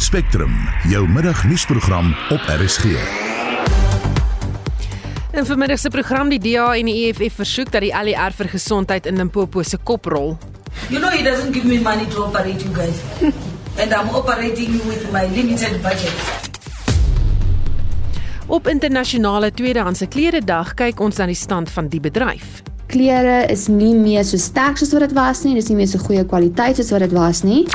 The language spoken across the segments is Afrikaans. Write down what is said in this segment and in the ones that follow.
Spectrum, jou middagnuusprogram op RSG. In vermiddag se program die DA en die EFF versoek dat die LER vir gesondheid in Limpopo se kop rol. You know he doesn't give me money to operate you guys. and I'm operating with my limited budget. Op internasionale tweedehandse klere dag kyk ons na die stand van die bedryf. Klere is nie meer so sterk soos wat dit was nie, dis nie meer so goeie kwaliteit soos wat dit was nie.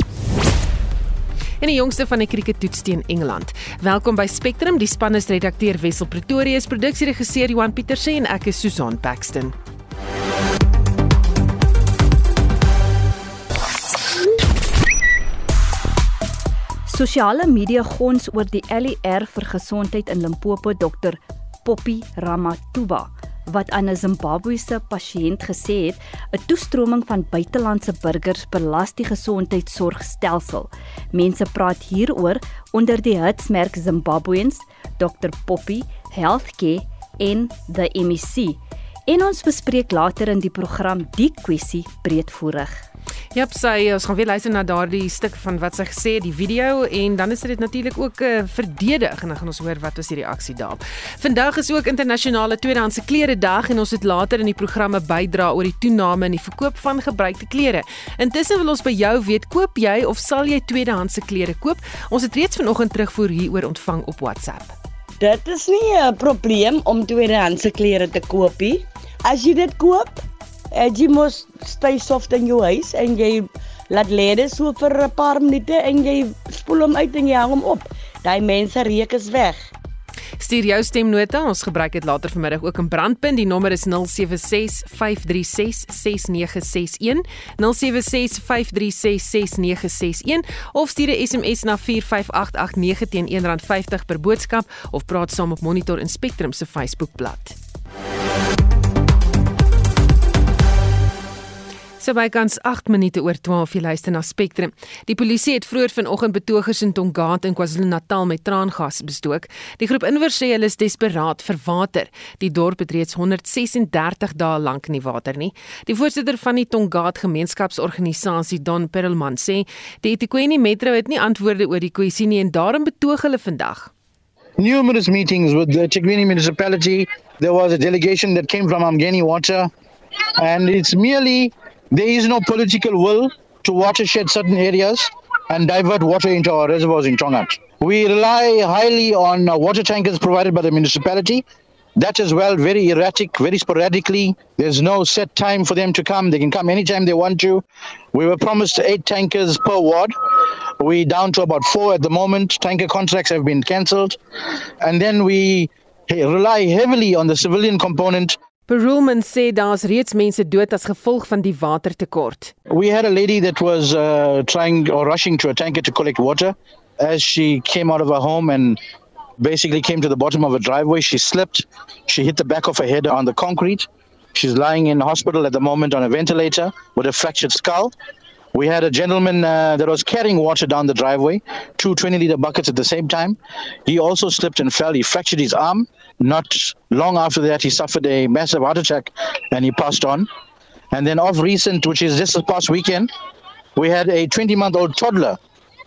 En die jongste van die kriekettoets teen Engeland. Welkom by Spectrum, die span is redakteur Wessel Pretorius, produksieregisseur Johan Pieterse en ek is Susan Paxton. Sosiale media gons oor die LER vir gesondheid in Limpopo dokter Poppy Ramatuba wat aan 'n Zimbabwese pasiënt gesê het 'n toestroming van buitelandse burgers belas die gesondheidsorgstelsel. Mense praat hieroor onder die hitsmerk Zimbabweans, Dr Poppy Healthcare en the MEC. En ons bespreek later in die program die kwessie breedvoerig. Jep, sy ons gaan weer luister na daardie stuk van wat sy gesê het, die video en dan is dit natuurlik ook uh, eh, verdedig en dan gaan ons hoor wat was die reaksie daarop. Vandag is ook internasionale tweedehandse klere dag en ons het later in die programme bydra oor die toename in die verkoop van gebruikte klere. Intussen wil ons by jou weet, koop jy of sal jy tweedehandse klere koop? Ons het reeds vanoggend terugvoer hieroor ontvang op WhatsApp. Dit is nie 'n probleem om tweedehandse klere te koop nie. As jy dit koop, uh, jy moet stay soft in jou huis en jy laat lê dit so vir 'n paar minute en jy spoel hom uit en jy hang hom op. Daai mense reuk is weg. Stuur jou stemnota, ons gebruik dit later vanmiddag ook in brandpunt. Die nommer is 0765366961. 0765366961 of stuur 'n SMS na 45889 teen R1.50 per boodskap of praat saam op Monitor en Spectrum se Facebookblad. So bykans 8 minute oor 12 jy luister na Spectrum. Die polisie het vroeër vanoggend betogers in Tongaat in KwaZulu-Natal met traangas bestook. Die groep inwoners sê hulle is desperaat vir water. Die dorp het reeds 136 dae lank nie water nie. Die voorsitter van die Tongaat gemeenskapsorganisasie Don Perelman sê die eThekwini Metro het nie antwoorde oor die kwessie nie en daarom betoog hulle vandag. Numerous meetings with the eThekwini municipality. There was a delegation that came from Amgeni Water and it's merely There is no political will to watershed certain areas and divert water into our reservoirs in Tongat. We rely highly on uh, water tankers provided by the municipality. That as well, very erratic, very sporadically. There's no set time for them to come. They can come anytime they want to. We were promised eight tankers per ward. We're down to about four at the moment. Tanker contracts have been cancelled. And then we rely heavily on the civilian component Perulman sê daar's reeds mense dood as gevolg van die watertekort. We had a lady that was uh, trying or rushing to a tanker to collect water as she came out of her home and basically came to the bottom of a driveway she slipped she hit the back of her head on the concrete she's lying in hospital at the moment on a ventilator with a fractured skull we had a gentleman uh, that was carrying water down the driveway, two 20 liter buckets at the same time. He also slipped and fell. He fractured his arm. Not long after that, he suffered a massive heart attack and he passed on. And then, of recent, which is just this past weekend, we had a 20 month old toddler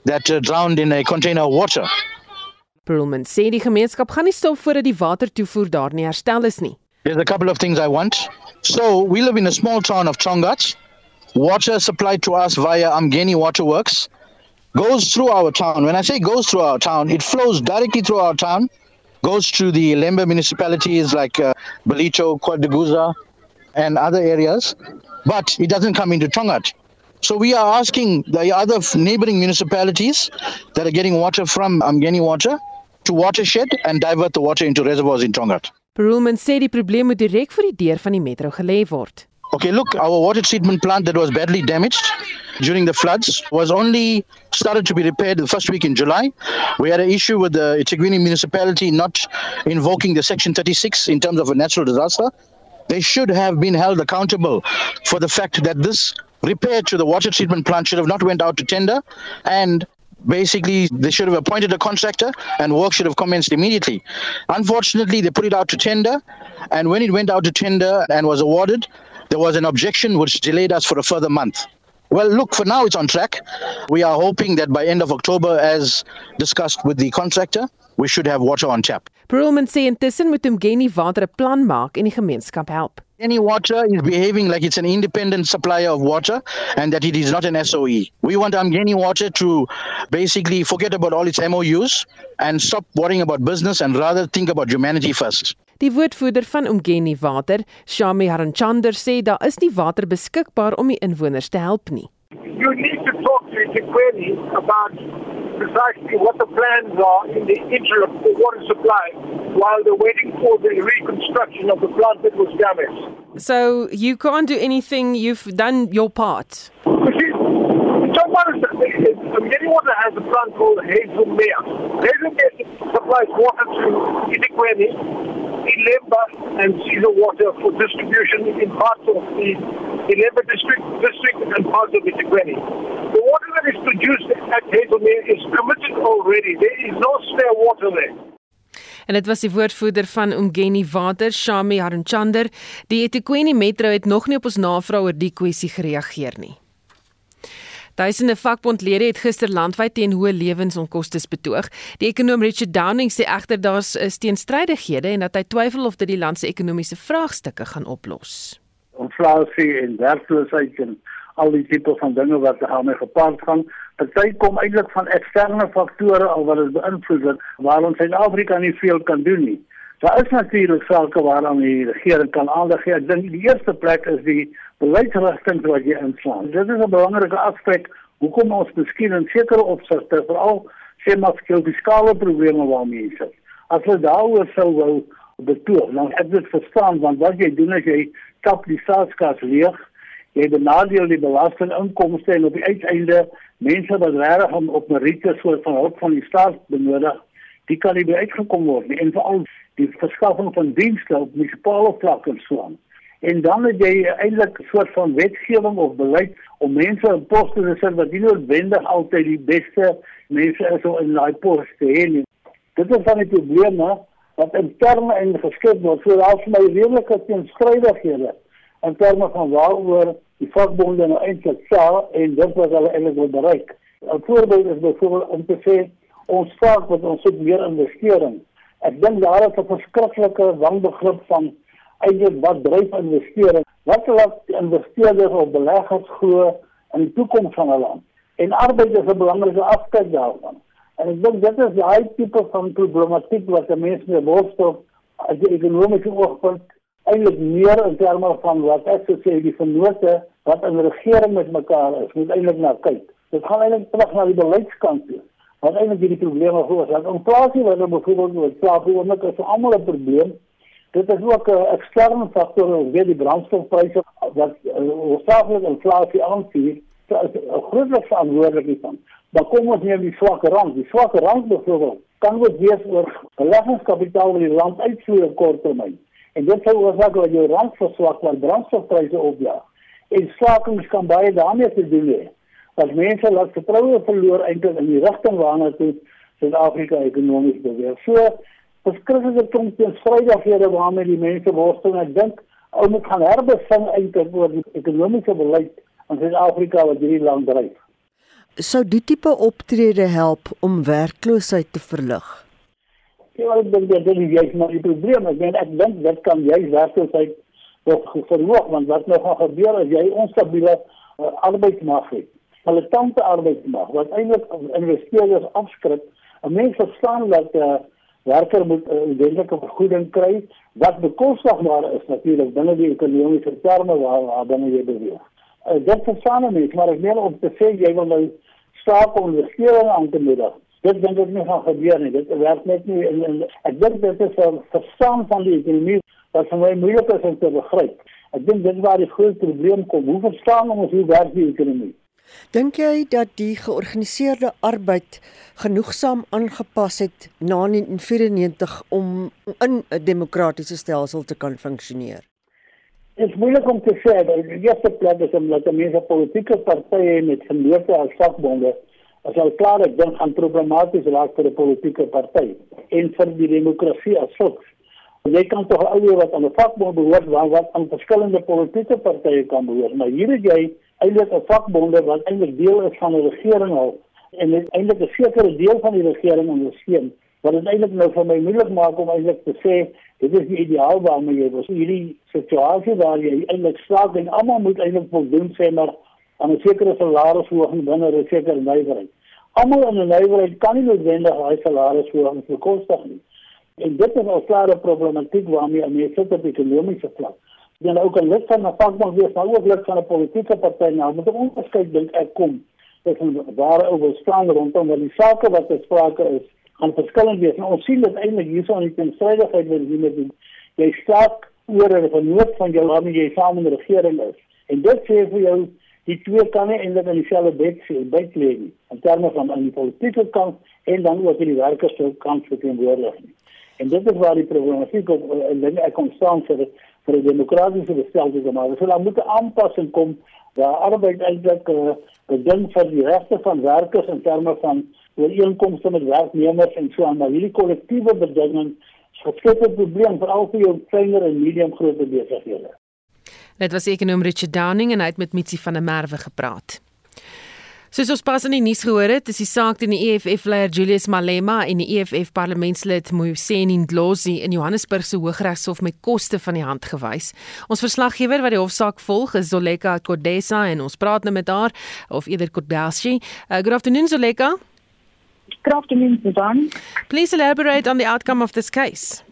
that uh, drowned in a container of water. Perlman sê die gemeenskap gaan nie stop voordat die watertoevoer daar nie herstel is nie. There's a couple of things I want. So, we live in a small town of Chongat. water supplied to us via Amgeni Waterworks goes through our town. When I say goes through our town, it flows directly through our town, goes to the Lemba municipalities like uh, Belito, Quadiguza, and other areas, but it doesn't come into Tongat. So we are asking the other neighboring municipalities that are getting water from Amgeni Water to watershed and divert the water into reservoirs in Tongat. Perulman sê die probleem moet direk vir die deur van die metro gelê word. Okay, look, our water treatment plant that was badly damaged during the floods was only started to be repaired the first week in July. We had an issue with the Ichiguini municipality not invoking the Section 36 in terms of a natural disaster. They should have been held accountable for the fact that this repair to the water treatment plant should have not went out to tender and basically they should have appointed a contractor and work should have commenced immediately unfortunately they put it out to tender and when it went out to tender and was awarded there was an objection which delayed us for a further month. Well, look, for now it's on track. We are hoping that by end of October, as discussed with the contractor, we should have water on tap. Perelman sê intussen moet Umgeni Water 'n plan maak en die gemeenskap help. Any water is behaving like it's an independent supplier of water and that it is not an SOE. We want Amgeni Water to basically forget about all its MOUs and stop worrying about business and rather think about humanity first. Die woordvoerder van Umgeni Water, Shami Haranchander, sê daar is nie water beskikbaar om die inwoners te help nie. You need to talk to Ezekweli about precisely what the plans are in the interim for water supply while they're waiting for the reconstruction of the plant that was damaged. So you can't do anything. You've done your part. You see, so what is Getting water has a plant called Hazelmere. Hazelmere supplies water to Ezekweli, Ilemba, and Caesar water for distribution in parts of the Ilemba district, district and parts of Ezekweli. The water that is produced at Hazelmere is committed already. There is no spare water there. En dit was die woordvoerder van Umgeni Water, Shami Haranchander. Die eThekwini Metro het nog nie op ons navraag oor die kwessie gereageer nie. Duisende vakbondlede het gister landwyd teen hoë lewensonkoste betoog. Die ekonom Richard Downing sê egter daar's is teenstrydighede en dat hy twyfel of dit die land se ekonomiese vraagstukke gaan oplos. Inflasie en werkloosheid en al die tipe van dinge wat daarmee gepaard gaan, party kom eintlik van eksterne faktore al wat dit beïnvloed het waar ons in Afrika nie veel kan doen nie. Daar is natuurlik sake waaraan die regering kan aandag gee. Ek dink die eerste plek is die beleidsrigting wat jy inslaan. Dit is 'n belangrike aspek hoekom ons miskien in sekere opsigte veral sê maar skil fiskale probleme waarmee jy sit. As jy daaroor sou wou betoog, dan het dit verstaan want wat jy doen is jy kap die staatskas leeg. Jy benadeel die belastinginkomste en op die uiteinde mense wat regtig om op meriete soort van hulp van die staat benodig, die kan nie uitgekom word nie en veral die verskaffing van dienste op munisipale vlak en so aan. En dan het jy eintlik 'n soort van wetgewing of beleid om mense in poste te sit wat nie noodwendig altyd die beste mense is om in daai poste te hê. Dit is van die probleme wat in terme en geskep word vir my redelike teenstrydighede in terme van waaroor die vakbonde nou eintlik sê en dit wat hulle eintlik wil bereik. 'n Voorbeeld is byvoorbeeld om te sê ons saak wat ons het meer investering. Ek dink daar is 'n verskriklike wanbegrip van eintlik wat dryf investering? Wat laat investeerders of beleggers glo in die toekoms van 'n land? En arbeid is 'n belangrike aspek daarvan. En ek dink dit is die tipe van problematiek wat mense mee worstel as die ekonomiese oogpunt eintlik meer in terme van wat ek sou sê die vennote wat in regering met mekaar is, moet eintlik na kyk. Dit gaan eintlik terug na die beleidskant toe. Wat eintlik hierdie probleme veroorsaak. Inflasie wat er byvoorbeeld met inflasie ook is almal 'n probleem. Dit is ook 'n eksterne faktor, weer die brandstofpryse wat hoofsaaklik uh, inflasie aanstuur. Is 'n groot verantwoordelikheid van. Maar kom ons neem die swakke rand. Die swakke rand byvoorbeeld kan word wees oor beleggingskapitaal wat die land uitvoer op kort termyn. En dit sou oorsaak dat jou rand verswak want brandstofpryse opjaag. En skakings kan baie daarmee te doen hê. As mense laat vertroue verloor eintlik in die rigting waarna toe Suid-Afrika ekonomies beweeg. So verskriklike klomp teenstrydighede waarmee die mense worstel en ek dink ou moet gaan herbesin eintlik oor die ekonomiese beleid in Suid-Afrika wat hierdie land dryf. Sou die tipe optrede help om werkloosheid te verlig? Ja, ek dink dit is juist maar die probleem. Ek dink ek dink dit kan juist werkloosheid tot verhoog want wat nou gaan gebeur as jy onstabiele uh, arbeidsmag het. Hulle tante arbeidsmag wat eintlik investeerders afskrik. 'n Mens verstaan dat uh, werker moet 'n uh, wetlike vergoeding kry wat bekostigbaar is natuurlik binne die ekonomiese terme waar waar binne jy beweeg. Uh, dit verstaan mense, maar ek meen om te sê jy wil nou staak om investering aan te moedig. Dit dink ek nie gaan gebeur nie. Dit werk net nie en, en ek dink dit is 'n verstaan van die ekonomie wat vir my moeilik is om te begryp. Ek dink dit is waar die groot probleem kom. Hoe verstaan ons hoe werk die ekonomie? Dink jy dat die georganiseerde arbeid genoegsaam aangepas het na 1994 om in 'n demokratiese stelsel te kan funksioneer? Dit is moeilik om te sê dat die eerste plek is om dat mense politieke partye met gemeenskap as vakbonde as al klaar ek dink aan problematies raak vir 'n politieke party en vir die demokrasie as sulks. Jy kan tog al die wat aan 'n vakbond behoort wat aan verskillende politieke partye kan behoort, maar hier het jy eintlik 'n vakbonde wat eintlik deel is van die regering al en eintlik 'n sekere deel van die regering ondersteun wat dit eintlik nou vir my moeilik maak om eintlik te sê dit is die ideaal waarmee jy was hierdie situasie waar jy eintlik slaag en almal moet eintlik voldoen sê maar aan 'n sekere salarisverhoging binne 'n sekere nywerheid. Almal in 'n nywerheid kan nie noodwendig daai salarisverhoging bekostig nie. En dit is 'n klare problematiek waarmee mense sit op ekonomiese vlak. Jy nou kan lid van 'n vakbond wees, maar ook lid van 'n politieke party nou, moet 'n onderskeid dink ek kom tussen waar oor staan rondom wat die sake wat besprake is, gaan verskillend wees. Nou, ons sien dit eintlik hierso aan die teenstrydigheid wat hier met die jy staak oor 'n vernoot van jou waarmee jy saam in die regering is. En dit sê vir jou die twee kan nie eintlik in dieselfde bed sien bed lê in terme van aan die politieke kant en dan ook in die werkers se kant verteenwoordig nie en dit is waar die problematiek op en dan ek kom staan vir vir die demokratiese bestelsel te maak so daar moet 'n aanpassing kom. Waar arbeid eintlik 'n uh, ding vir die regte van werkers in terme van ooreenkomste met werknemers en so aan. Maar hierdie kollektiewe bedinging skep 'n probleem vir al die kleiner en medium groot besighede. Dit was ekonom Richard Downing en hy het met Mitsi van der Merwe gepraat. Soos ons pas in die nuus gehoor het, is die saak teen die EFF-leier Julius Malema en die EFF parlementslid Moyuseni Ndlozi in Johannesburg se Hooggeregshof met koste van die hand gewys. Ons verslaggewer wat die hofsaak volg, is Zoleka Kodesa en ons praat nou met haar of eerder Kodashi. Uh, good afternoon Zoleka. Good afternoon Sudan. Please elaborate on the outcome of this case.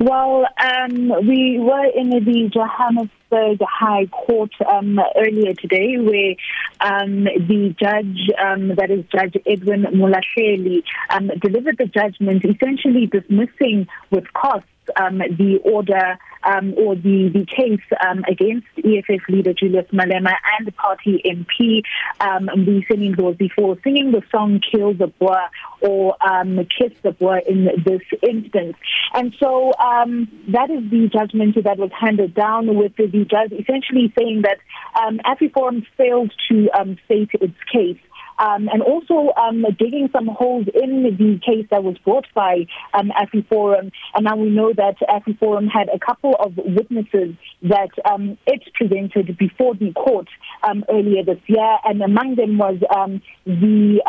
Well, um, we were in the Johannesburg High Court um, earlier today, where um, the judge, um, that is Judge Edwin Mulasheli, um, delivered the judgment, essentially dismissing with costs um, the order um, or the, the case um, against EFF leader Julius Malema and the party MP um, Mbuyiseni Ndlozi for singing the song Kill the Boer or um, Kiss the Boer in this instance. And so um, that is the judgment that was handed down with the, judge essentially saying that um, AfriForum failed to um, state its case um, and also um, digging some holes in the case that was brought by um, AfriForum. And now we know that AfriForum had a couple of witnesses that um, it presented before the court um, earlier this year, and among them was um, the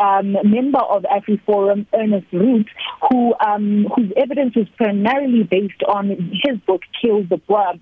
member of AfriForum, Ernest Root, who whose evidence was primarily based on his book, Kill the Boer.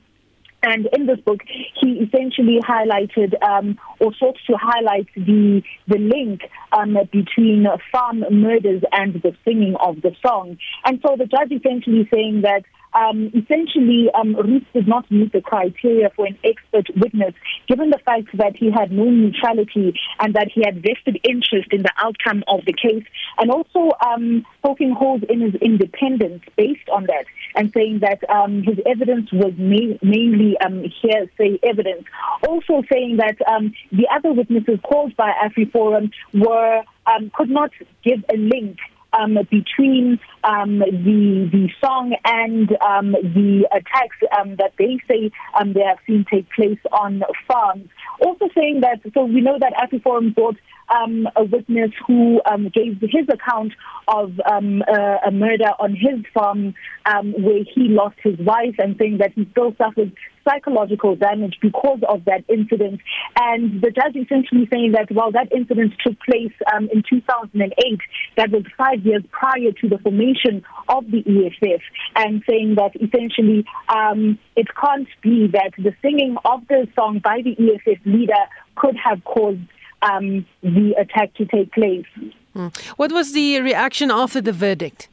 And in this book, he essentially highlighted um, or sought to highlight the the link um, between farm murders and the singing of the song. And so the judge essentially saying that um, essentially, um, Ruth did not meet the criteria for an expert witness, given the fact that he had no neutrality and that he had vested interest in the outcome of the case, and also um, poking holes in his independence based on that, and saying that um, his evidence was ma- mainly um, hearsay evidence. Also saying that um, the other witnesses called by AfriForum were um, could not give a link um, between um, the the song and um, the attacks um, that they say um, they have seen take place on farms. Also saying that, so we know that AfriForum brought um, a witness who um, gave his account of um, a, a murder on his farm um, where he lost his wife and saying that he still suffered psychological damage because of that incident. And the judge essentially saying that while that incident took place um, in 2008, that was five years prior to the formation of the EFF, and saying that essentially um, it can't be that the singing of the song by the EFF leader could have caused um, the attack to take place. Hmm. What was the reaction after the verdict?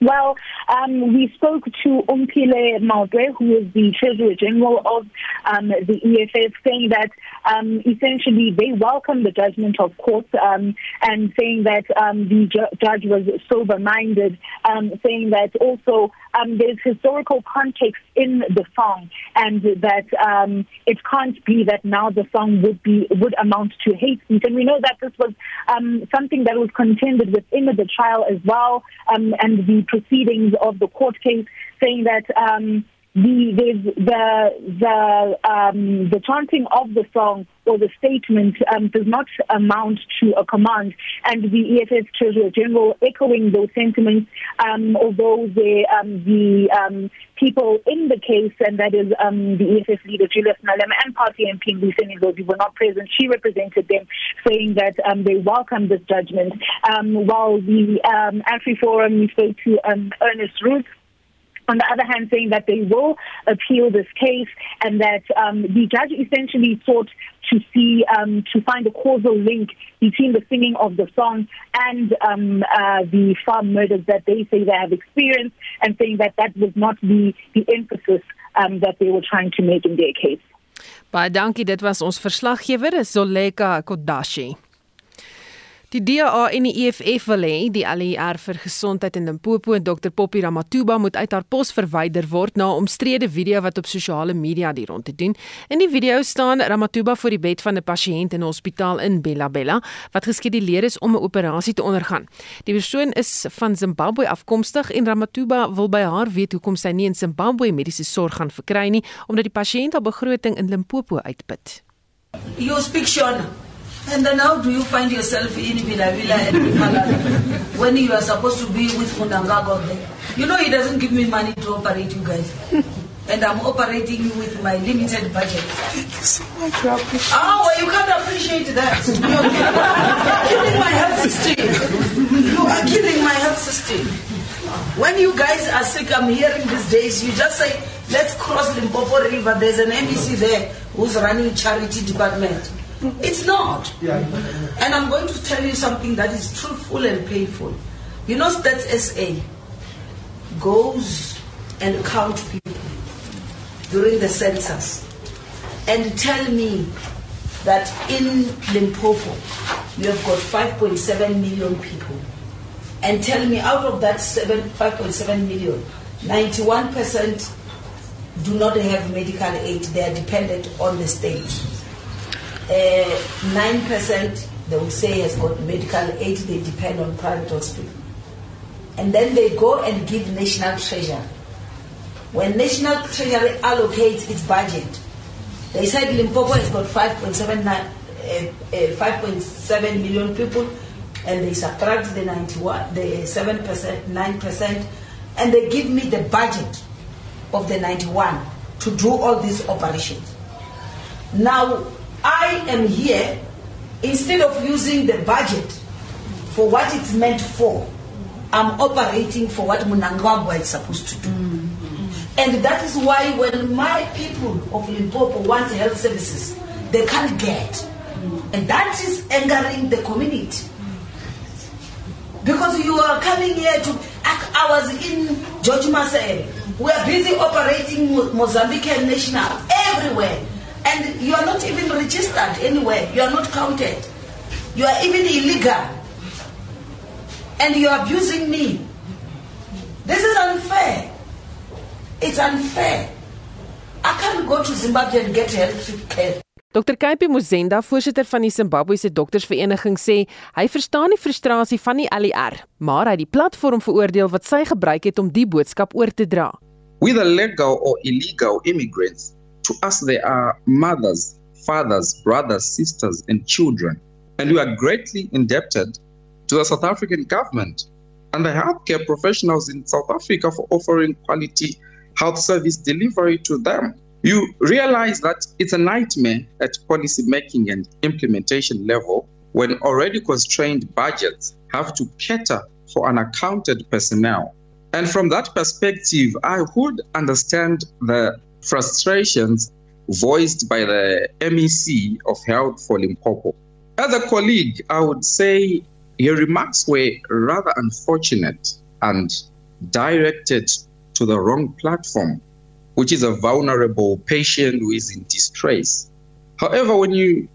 Well, um, we spoke to Umpile Maudre, who is the Treasurer General of um, the EFF, saying that um, essentially they welcome the judgment of court um, and saying that um, the ju- judge was sober minded, um, saying that also um, there's historical context in the song and that it can't be that now the song would be would amount to hate speech. And we know that this was something that was contended within the trial as well and the proceedings of the court case saying that the the the the, um, the chanting of the song or the statement um, does not amount to a command, and the EFF Treasurer General echoing those sentiments, um, although the um, the um, people in the case, and that is um, the EFF leader Julius Malema and party MP Mbuyiseni were not present. She represented them, saying that um, they welcome this judgment. Um, while the um, Afri Forum spoke to um, Ernest Root, on the other hand, saying that they will appeal this case and that um, the judge essentially sought to see um, to find a causal link between the singing of the song and um, uh, the farm murders that they say they have experienced, and saying that that was not the the emphasis um, that they were trying to make in their case. Baie dankie, dit was ons verslaggewer Zoleka Kodashi. Die DA en die EFF wil hê die ALR vir gesondheid in Limpopo en Dr Poppy Ramatuba moet uit haar pos verwyder word na 'n omstrede video wat op sosiale media die rond te doen. In die video staan Ramatuba voor die bed van 'n pasiënt in 'n hospitaal in Bella Bella wat geskeduleer is om 'n operasie te ondergaan. Die persoon is van Zimbabwe afkomstig en Ramatuba wil by haar weet hoekom sy nie in Zimbabwe mediese sorg gaan verkry nie omdat die pasiënt haar begroting in Limpopo uitput. You speak Shona. And then how do you find yourself in Villa Villa and Malala when you are supposed to be with Mundangago there? You know he doesn't give me money to operate you guys. and I'm operating you with my limited budget. Thank you so much. Oh, well, you can't appreciate that. You're killing my health system. You are killing my health system. When you guys are sick, I'm hearing these days, you just say, let's cross Limpopo River. There's an MEC there who's running charity department. It's not. And I'm going to tell you something that is truthful and painful. You know, Stats SA goes and count people during the census and tell me that in Limpopo you have got 5.7 million people. And tell me out of that 7, 5.7 million, 91% do not have medical aid. They are dependent on the state. Uh, nine percent they would say has got medical aid. They depend on private hospital, and then they go and give national treasure. When national treasury allocates its budget, they said Limpopo has got 5.7 uh, uh, 5.7 million people, and they subtract the 91, the seven percent, nine percent, and they give me the budget of the 91 to do all these operations. Now I am here instead of using the budget for what it's meant for. I'm operating for what Munangagwa is supposed to do. And that is why when my people of Limpopo want health services, they can't get. And that is angering the community. Because you are coming here to, I was in George Marcel. We are busy operating Mozambican national everywhere. And you are not even registered anywhere. You are not counted. You are even illegal. And you are abusing me. This is unfair. It's unfair. I can't go to Zimbabwe and get health care. Dr Kaipi Muzenda, voorsitter van die Zimbabwese doktersvereniging sê hy verstaan die frustrasie van die LER, maar hy het die platform veroordeel wat sy gebruik het om die boodskap oor te dra. With the legal or illegal immigrants To us, they are mothers, fathers, brothers, sisters, and children. And we are greatly indebted to the South African government and the healthcare professionals in South Africa for offering quality health service delivery to them. You realize that it's a nightmare at policy making and implementation level when already constrained budgets have to cater for unaccounted personnel. And from that perspective, I would understand the frustrations voiced by the MEC of Health for Limpopo. As a colleague, I would say your remarks were rather unfortunate and directed to the wrong platform, which is a vulnerable patient who is in distress. However, when you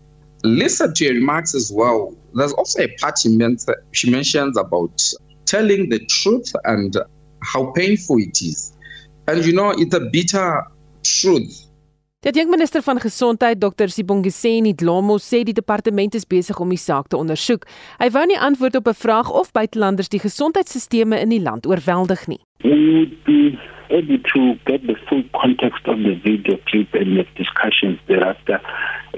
listen to your remarks as well, there's also a part she mentions about telling the truth and how painful it is. And you know, it's a bitter truth Die adjunkminister van Gesondheid, Dr. Sibongiseni Dlomo, sê die departement is besig om die saak te ondersoek. Hy wou nie antwoord op 'n vraag of buitelanders die gesondheidstelsels in die land oorweldig nie. We would be able to get the full context of the video clip and the discussions thereafter.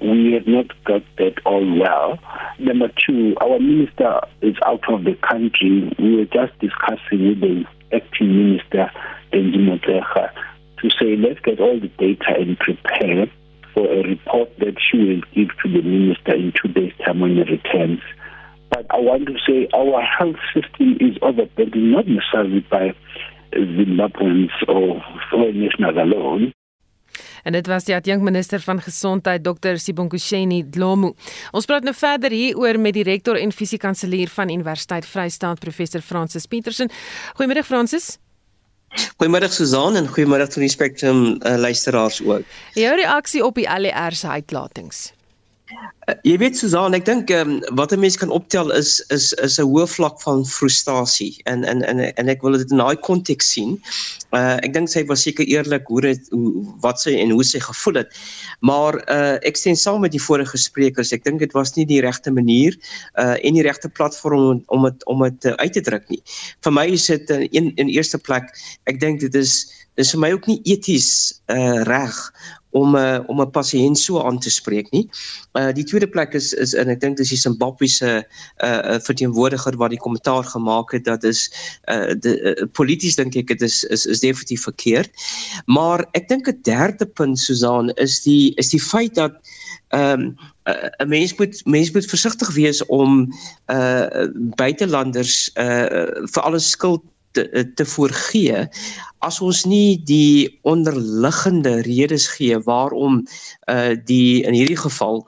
We have not got that all well. Number two, our minister is out of the country. We were just discussing with the acting minister, Benjamin Motlecha, to say let's get all the data and prepare for a report that she will give to the minister in two days' time when he returns. But I want to say our health system is overburdened not necessarily by Zimbabweans or foreigners alone. En dit was die adjunkminister van gesondheid Dr Sibonkusheni Dlomo. Ons praat nou verder hier oor met die rektor en fisiekanselier van Universiteit Vrystaat professor Francis Petersen. Goeiemôre Francis. Goeiemôre Susan en goeiemôre aan die Spectrum uh, luisteraars ook. Jou reaksie op die LER se uitlatings. Uh, jy weet Susan, ek dink um, wat 'n mens kan optel is is is 'n hoë vlak van frustrasie en en en en ek wil dit in daai konteks sien. Uh ek dink sy was seker eerlik hoe dit wat sy en hoe sy gevoel het. Maar uh ek sien saam met die vorige sprekers, ek dink dit was nie die regte manier uh en die regte platform om dit om dit uit te druk nie. Vir my is dit in in eerste plek, ek dink dit is dis vir my ook nie eties uh reg om uh, om 'n pasiënt so aan te spreek nie. Uh die tweede plek is is en ek dink dis die Zimbabwese uh verteenwoordiger wat die kommentaar gemaak het dat is uh die uh, polities dink ek dit is is is definitief verkeerd. Maar ek dink 'n derde punt Susan is die is die feit dat ehm um, 'n mens moet mens moet versigtig wees om uh buitelanders uh vir alles skuld te, te voorgee as ons nie die onderliggende redes gee waarom uh die in hierdie geval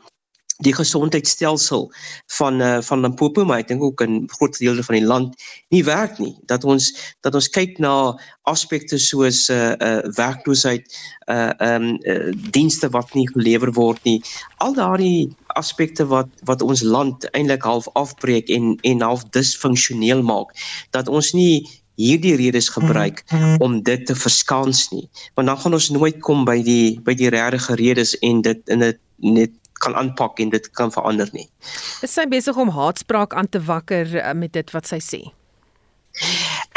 die gesondheidstelsel van uh, van Limpopo maar ek dink ook in groot dele van die land nie werk nie. Dat ons dat ons kyk na aspekte soos uh, uh werkloosheid uh um uh, dienste wat nie gelewer word nie. Al daardie aspekte wat wat ons land eintlik half afbreek en en half disfunksioneel maak. Dat ons nie hierdie redes gebruik mm-hmm. om dit te verskans nie want dan gaan ons nooit kom by die by die regte redes en dit in dit net kan aanpak en dit kan verander nie. Is sy besig om haatspraak aan te wakker uh, met dit wat sy sê?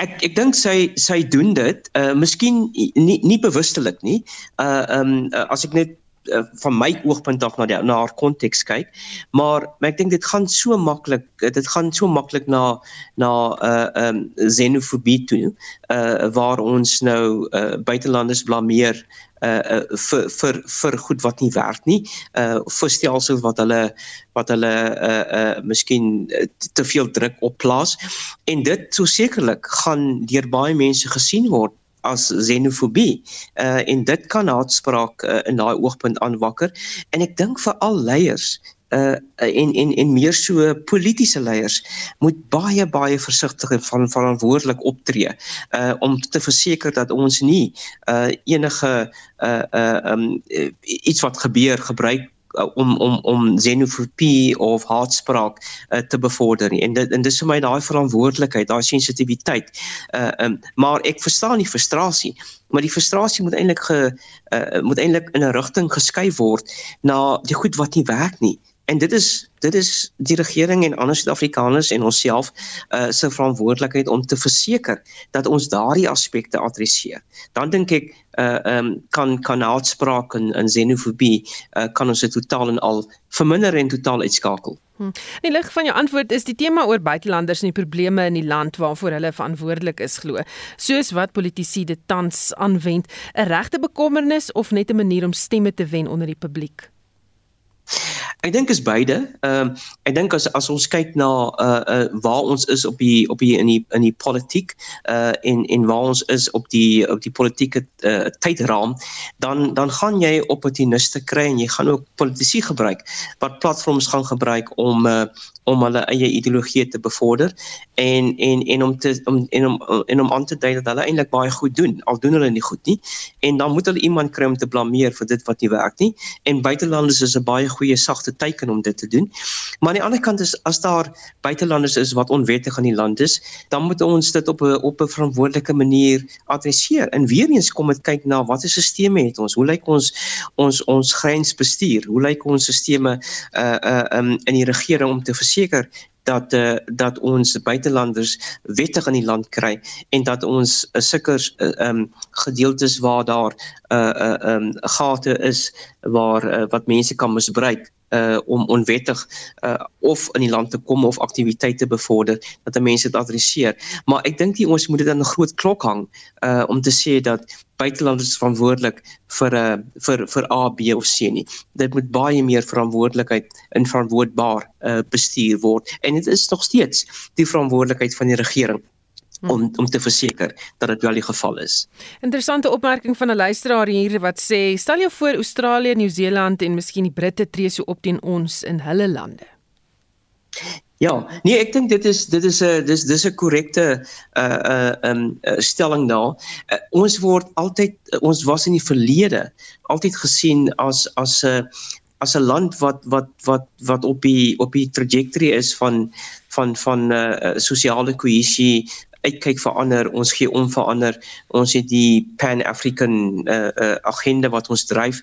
Ek ek dink sy sy doen dit, uh miskien nie nie bewustelik nie. Uh um, uh, as ek net uh, van my oogpunt af na die na haar konteks kyk maar, maar ek dink dit gaan so maklik dit gaan so maklik na na 'n uh, um, xenofobie toe uh, waar ons nou uh, buitelanders blameer uh, vir vir vir goed wat nie werk nie uh vir stelsels wat hulle wat hulle uh uh miskien te veel druk op plaas en dit so sekerlik gaan deur baie mense gesien word as xenofobie uh en dit kan haatspraak uh, in daai oogpunt aanwakker. En ek dink vir al leiers uh en en en meer so politieke leiers moet baie baie versigtig en van verantwoordelik optree uh om te verseker dat ons nie uh enige uh uh um iets wat gebeur gebruik om om om xenofobie of haatspraak uh, te bevorder nie. en dit en dis vir my daai verantwoordelikheid daai sensitiwiteit uh um, maar ek verstaan die frustrasie maar die frustrasie moet eintlik ge uh, moet eintlik in 'n rigting geskuif word na die goed wat nie werk nie en dit is dit is die regering en ander Suid-Afrikaners en onsself uh se verantwoordelikheid om te verseker dat ons daardie aspekte adresseer. Dan dink ek uh um kan kan haatspraak en en xenofobie uh kan ons dit totaal en al verminder en totaal uitskakel. Hm. In lig van jou antwoord is die tema oor buitelanders en die probleme in die land waarvoor hulle verantwoordelik is glo. Soos wat politici dit tans aanwend, 'n regte bekommernis of net 'n manier om stemme te wen onder die publiek. Ek dink is beide. Ehm uh, ek dink as as ons kyk na uh uh waar ons is op die op die in die in die politiek uh en en waar ons is op die op die politieke uh, tydraam, dan dan gaan jy opportuniste kry en jy gaan ook politici gebruik wat platforms gaan gebruik om uh om hulle eie ideologie te bevorder en en en om te om en om en om aan te dui dat hulle eintlik baie goed doen al doen hulle nie goed nie. En dan moet hulle iemand kry om te blameer vir dit wat nie werk nie. En buitelanders is 'n baie goeie sagte teken om dit te doen. Maar aan die ander kant is as daar buitelanders is wat onwettig in die land is dan moet ons dit op 'n op 'n verantwoordelike manier adresseer. En weer eens kom dit kyk na watter stelsels het ons. Hoe lyk ons ons ons grensbestuur? Hoe lyk ons stelsels uh uh um, in die regering om te verseker ठीक है dat uh, dat ons buitelanders wettig in die land kry en dat ons uh, sulke uh, um gedeeltes waar daar 'n uh, uh, um gate is waar uh, wat mense kan misbruik uh om onwettig uh of in die land te kom of aktiwiteite bevorder dat mense dit adresseer. Maar ek dink ons moet dit aan 'n groot klok hang uh om te sê dat buitelanders verantwoordelik vir 'n uh, vir vir A, B of C nie. Dit moet baie meer verantwoordelikheid in verantwoordbaar uh bestuur word en dit is nog steeds die verantwoordelikheid van die regering Hmm. om om te verseker dat dit wel die geval is. Interessante opmerking van 'n luisteraar hier wat sê stel jou voor Australië, Nieu-Seeland en miskien die Britte tree so op teen ons in hulle lande. Ja, nee, ek dink dit is dit is 'n dis dis 'n korrekte uh uh um stelling daar. Uh, ons word altyd ons was in die verlede altyd gesien as as 'n uh, as 'n land wat wat wat wat op die op die trajectory is van van van uh sosiale kohesie uitkyk vir ander, ons gee om vir ander. Ons het die Pan African uh, uh agenda wat ons dryf.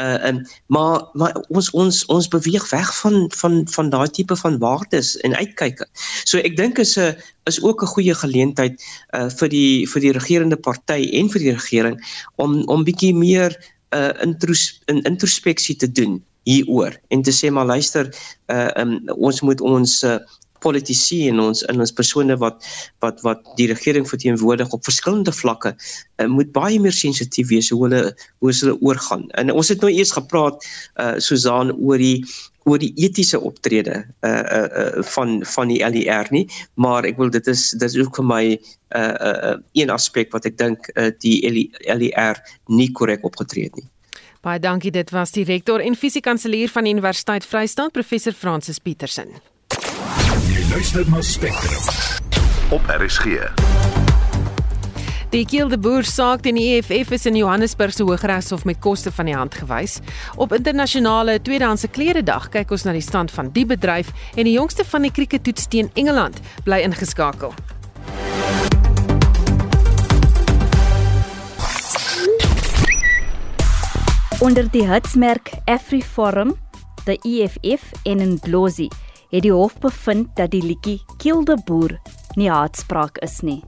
Uh en maar maar ons ons ons beweeg weg van van van daai tipe van waardes en uitkyke. So ek dink is 'n is ook 'n goeie geleentheid uh vir die vir die regerende party en vir die regering om om bietjie meer uh intros, in introspeksie te doen hieroor en te sê maar luister uh um, ons moet ons uh, politici en ons in ons persone wat wat wat die regering verteenwoordig op verskillende vlakke uh, moet baie meer sensitief wees hoe hulle hoe hulle oorgaan. En ons het nou eers gepraat uh Susan oor die oor die etiese optrede uh uh, uh van van die LER nie, maar ek wil dit is dit is ook vir my uh uh een aspek wat ek dink uh die LER nie korrek opgetree het nie. Baie dankie dit was die rektor en fisiekanselier van die Universiteit Vryheid professor Francis Petersen. Luister na Spectrum op RSG. Die Kielde Boer saak teen die EFF is in Johannesburg se Hooggeregshof met koste van die hand gewys. Op internasionale tweedehandse klere dag kyk ons na die stand van die bedryf en die jongste van die krieketoets teen Engeland bly ingeskakel. Onder die hitsmerk AfriForum, die EFF en in Blosie het die hof bevind dat die liedjie Kill the Boer nie haatspraak is nie.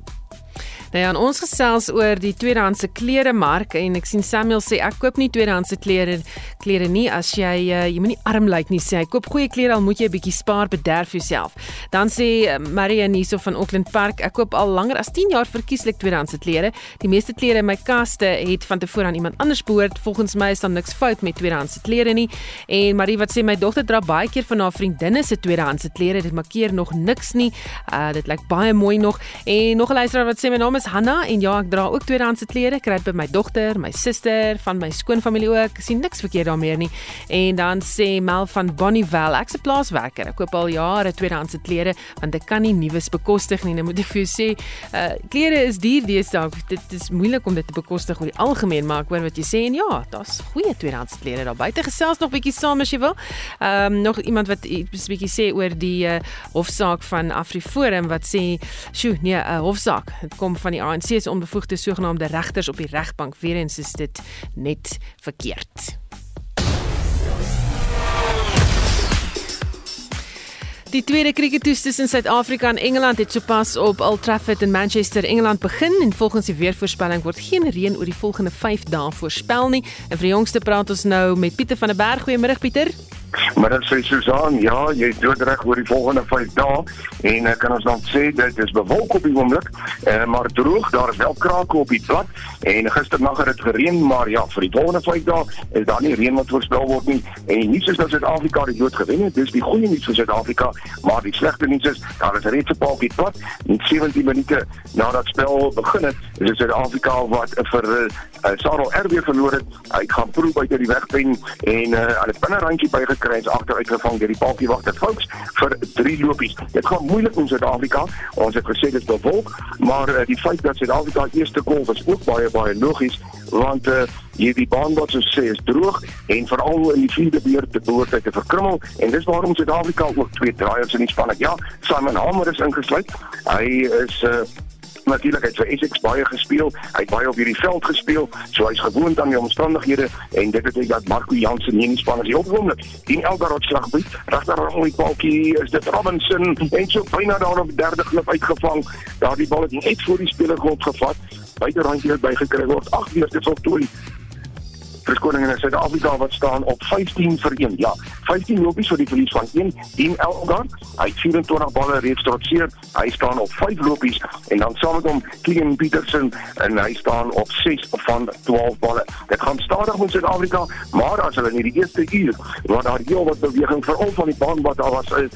Nou ja, ons gesels oor die tweedehandse klere mark en ek sien Samuel sê ek koop nie tweedehandse klere klere nie as jy uh, jy moenie arm lyk nie sê hy koop goeie klere al moet jy 'n bietjie spaar bederf jouself. Dan sê uh, Maria Niso van Auckland Park ek koop al langer as 10 jaar verkieslik tweedehandse klere. Die meeste klere in my kaste het van tevore aan iemand anders behoort. Volgens my is daar niks fout met tweedehandse klere nie. En Marie wat sê my dogter dra baie keer van haar vriendinne se tweedehandse klere. Dit markeer nog niks nie. Uh dit lyk baie mooi nog. En nog 'n luisteraar wat sê my naam is Hanna en ja, ek dra ook tweedehandse klere. Kry by my dogter, my suster, van my skoonfamilie ook. Ek sien niks verkeerd daarmee nie. En dan sê Mel van Bonnievale, ek's 'n plaaswerker. Ek koop al jare tweedehandse klere want ek kan nie nuus bekostig nie. Nou moet ek vir jou sê, uh klere is duur deesdae. Dit is moeilik om dit te bekostig oor die algemeen, maar ek hoor wat jy sê en ja, daar's goeie tweedehandse klere daar buite. Gesels nog bietjie saam as jy wil. Ehm um, nog iemand wat 'n bietjie sê oor die uh, hofsaak van AfriForum wat sê, "Sjoe, nee, 'n uh, hofsaak. Dit kom van die ANC se onbevoegde sogenaamde regters op die regbank weer eens is dit net verkeerd. Die tweede krieketoets tussen Suid-Afrika en Engeland het sopas op Old Trafford in Manchester, Engeland begin en volgens die weervoorspelling word geen reën oor die volgende 5 dae voorspel nie. En vir die jongste praat ons nou met Pieter van der Berg. Goeiemôre Pieter. Maar dan sê Susan, ja, jy is doodreg oor die volgende 5 dae en ek kan ons dan sê dit is bewolk op die oomblik, eh, maar droog, daar is wel krake op die plat en gisternag het dit gereën, maar ja, vir die volgende 5 dae is daar nie reën wat voorspel word nie en nie soos dat Suid-Afrika die dood gewen het, dis die goeie nuus vir Suid-Afrika, maar die slegte nuus is daar is reeds 'n paar op die plat, net 17 minute nadat spel begin het, is Suid-Afrika wat vir uh, Sarel RB verloor het. Hy gaan proe buite die wegpen en uh, hulle binne randjie by gekry en agteruit gevang deur die paadjiewagter folks vir drie lopies. Dit gaan moeilik in Suid-Afrika. Ons het gesê dit is bewolk, maar uh, die feit dat Suid-Afrika eerste golf is ook baie baie logies want uh, hierdie baan wat so sê is droog en veral in die vierde beurt te behoort te verkrummel en dis waarom Suid-Afrika ook twee draaiers in die span het. Ja, Simon Hamer is ingesluit. Hy is uh, natuurlik het vir Essex baie gespeel. Hy het baie op hierdie veld gespeel, so hy's gewoond aan die omstandighede en dit beteken dat Marco Jansen nie in die span is nie opgewonde. Die Elgarot slagbied, regter aan die balkie is dit Robinson en so byna daar op derde klip uitgevang. Daardie bal het net voor die speler gehad gevat. Buite randjie het bygekry word. Ag, dit voltooi verskoning in Suid-Afrika wat staan op 15 vir 1. Ja, 15 lopies vir die verlies van 1 Dean Elgar. Hy het 24 balle reeds trotseer. Hy staan op 5 lopies en dan saam met hom Keenan Peterson en hy staan op 6 van 12 balle. Dit gaan stadig met Suid-Afrika, maar as hulle in die eerste uur waar daar heel wat beweging veral van die baan wat daar was uh,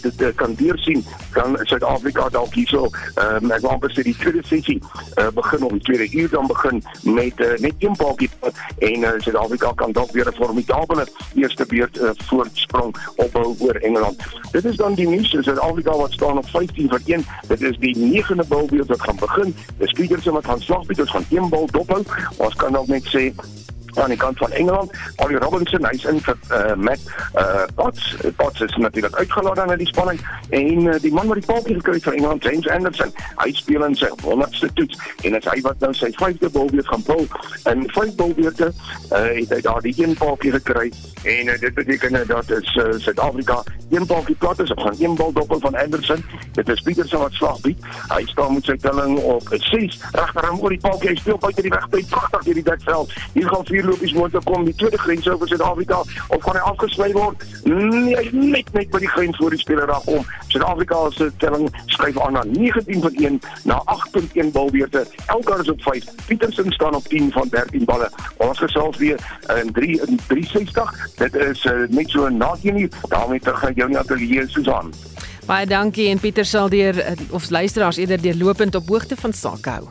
dit uh, kan deur sien, kan Suid-Afrika dalk hierso ehm uh, ek wou amper sê die tweede sessie uh, begin die tweede uur dan begin met uh, net een paadjie en uh, Suid-Afrika kan dalk weer 'n formidabele eerste beurt uh, voortsprong opbou oor Engeland. Dit is dan die nuus in Suid-Afrika wat staan op 15 vir 1. Dit is die 9de bilbeeld wat gaan begin. Die Petersen wat gaan slag, Pieters gaan een bal dophou. Ons kan dalk net sê aan die kant van Engeland. Ollie Robinson hy's in vir uh, met uh Potts. Potts is natuurlik uitgelaat aan die spanning en uh, die man wat die paadjie gekry het vir Engeland, James Anderson, hy speel in sy 100ste toets en as hy wat nou sy vyfde balbeurt gaan bou en vyf balbeurte uh het hy daardie een paadjie gekry en uh, dit beteken uh, dat is uh, Suid-Afrika een paadjie plat is, gaan een bal dophou van Anderson. Dit is Peterson wat slag bied. Hy staan met sy telling op 6 regterhand oor die paadjie. Hy speel buite die wegby pragtig hierdie dekveld. Hier gaan vier lopies moontlik kom die tweede grens oor Suid-Afrika of gaan hy afgesny word? Nee, net net by die grens voor die speler daar kom. Suid-Afrika se telling skryf aan na 19 van 1 na 8.1 balbeurte. Elkar is op 5. Peterson staan op 10 van 13 balle. Ons gesels weer in 3 in 360. Dit is uh, net so na 10 uur. daarmee terug aan jou atelier Susan. Baie dankie en Pieter sal deur eh, of luisteraars eerder deurlopend op hoogte van sake hou.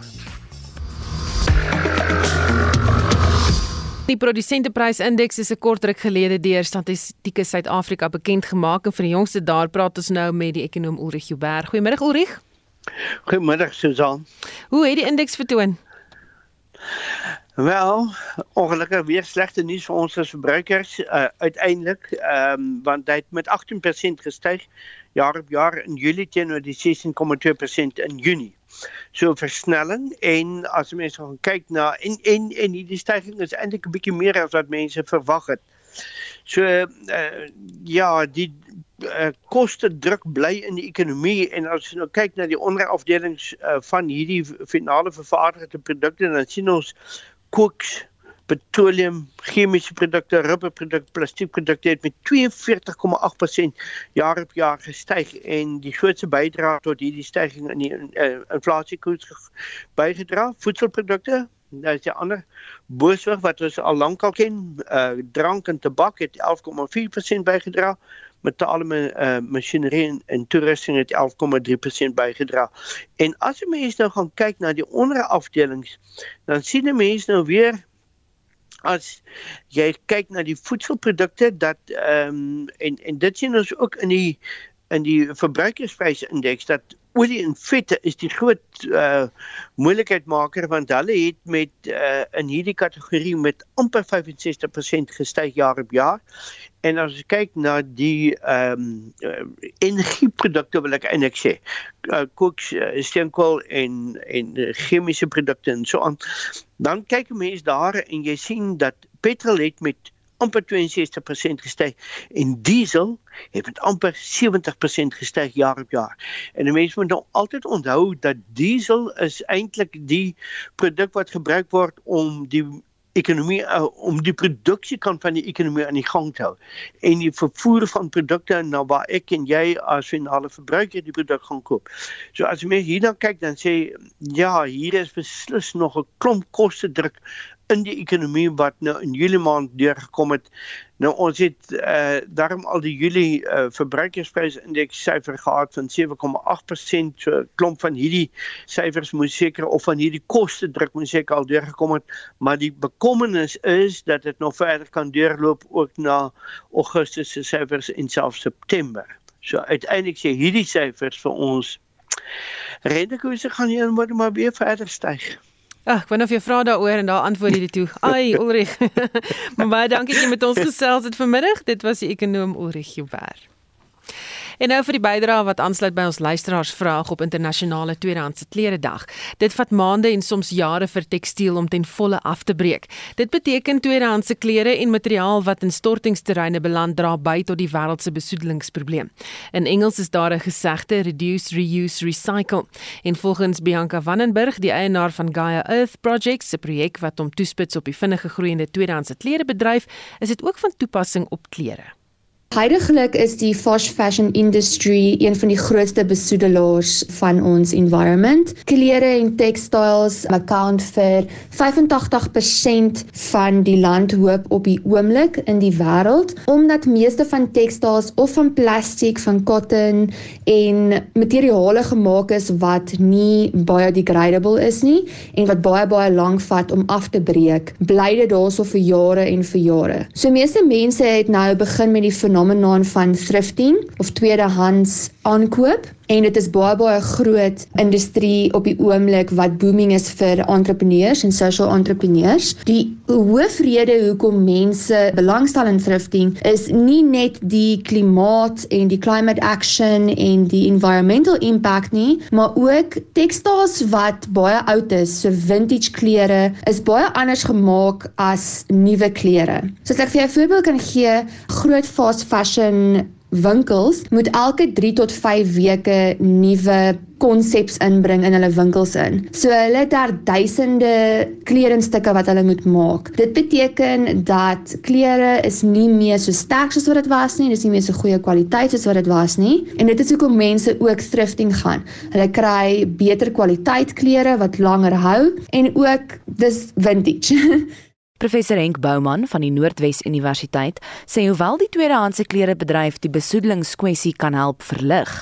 Die produsenteprysindeks is 'n kort ruk gelede deur Statistieke Suid-Afrika bekend gemaak en vir die jongste daar praat ons nou met die ekonom Ulrich Huber. Goeiemôre Ulrich. Goeiemôre Susan. Hoe het die indeks vertoon? Wel, ongelukkig weer slegte nuus vir ons as verbruikers uh, uiteindelik, ehm um, want hy het met 18% gestyg jaar op jaar in Julie teenoor die 16,2% in Junie so versnelling en as mense gaan kyk na en en en hierdie stygings is eintlik 'n bietjie meer as wat mense verwag het. So uh, ja, die uh, koste druk bly in die ekonomie en as jy nou kyk na die onderafdelings uh, van hierdie finale vervaardigde produkte dan sien ons koks petroleum, chemiese produkte, rubberprodukte, plastiekprodukte het met 42,8% jaar op jaar gestyg en die grootste bydrae tot hierdie stygings in die uh, inflasiekoers bygedra. Voedselprodukte, daar is 'n ander booswig wat ons al lank al ken, uh, drank en tabak het 11,4% bygedra metale uh, masjinerie en, en toerusting het 11,3% bygedra. En as jy mense nou gaan kyk na die onderafdelings, dan sien jy mense nou weer as jy kyk na die voedselprodukte dat ehm um, en en dit sien ons ook in die in die verbruikersprysindeks dat olie en vette is die groot uh moeilikheidmaker want hulle het met uh in hierdie kategorie met amper 65% gestyg jaar op jaar. En as jy kyk na die ehm um, uh, energieprodukte wil ek eintlik sê, uh, koks, uh, steenkool en en uh, chemiese produkte en so aan, dan kyk mense daar en jy sien dat petrol het met amper 62% gestyg en diesel het met amper 70% gestyg jaar op jaar. En mense moet nou altyd onthou dat diesel is eintlik die produk wat gebruik word om die ekonomie uh, om die produksie kan van die ekonomie aan die gang te hou en die vervoer van produkte na waar ek en jy as finale verbruiker die produk gaan koop. So as jy hier dan kyk dan sê ja, hier is beslis nog 'n klomp koste druk in die ekonomie wat nou in Julie maand deurgekom het. Nou ons het uh daarom al die Julie uh, verbruikersprysindeks syfer gehad van 7,8%. So klomp van hierdie syfers moet seker of van hierdie koste druk moet seker al deurgekom het, maar die bekommernis is dat dit nog verder kan deurloop ook na Augustus se syfers en selfs September. So uiteindelik sê hierdie syfers vir ons rentekoerse gaan hier maar weer verder styg. Ag, ek wonder of jy vra daaroor en daar antwoord jy dit toe. Ai, Ulrich. maar baie dankie dat jy met ons gesels het vanmiddag. Dit was die ekonom Ulrich Joubert. En nou vir die bydrae wat aansluit by ons luisteraars vraag op internasionale tweedehandse klere dag. Dit vat maande en soms jare vir tekstiel om ten volle af te breek. Dit beteken tweedehandse klere en materiaal wat in stortingsterreine beland dra by tot die wêreld se besoedelingsprobleem. In Engels is daar 'n gesegde reduce, reuse, recycle. En volgens Bianca Vandenberg, die eienaar van Gaia Earth Projects, 'n projek wat hom toespits op die vinnige groeiende tweedehandse klerebedryf, is dit ook van toepassing op klere. Huidigelik is die fast fashion industry een van die grootste besoedelaars van ons environment. Klere en textiles account vir 85% van die landhoop op die oomblik in die wêreld, omdat meeste van textiles of van plastiek, van cotton en materiale gemaak is wat nie biodegradable is nie en wat baie baie lank vat om af te breek. Bly dit daarso vir jare en vir jare. So meeste mense het nou begin met die fenomenon van thrifting of tweedehands aankoop en dit is baie baie groot industrie op die oomblik wat booming is vir entrepreneurs en social entrepreneurs. Die hoofrede hoekom mense belangstel in thrifting is nie net die klimaat en die climate action en die environmental impact nie, maar ook textiles wat baie oud is, so vintage klere is baie anders gemaak as nuwe klere. So as ek vir jou 'n voorbeeld kan gee, groot fast fashion winkels moet elke 3 tot 5 weke nuwe konsepte inbring in hulle winkels in. So hulle het daar duisende kledingstukke wat hulle moet maak. Dit beteken dat klere is nie meer so sterk soos wat dit was nie, dis nie meer so goeie kwaliteit soos wat dit was nie. En dit is hoekom mense ook thrifting gaan. Hulle kry beter kwaliteit klere wat langer hou en ook dis vintage. Professor Henk Bouman van die Noordwes Universiteit sê hoewel die tweedehandse klerebedryf die besoedelingskwessie kan help verlig,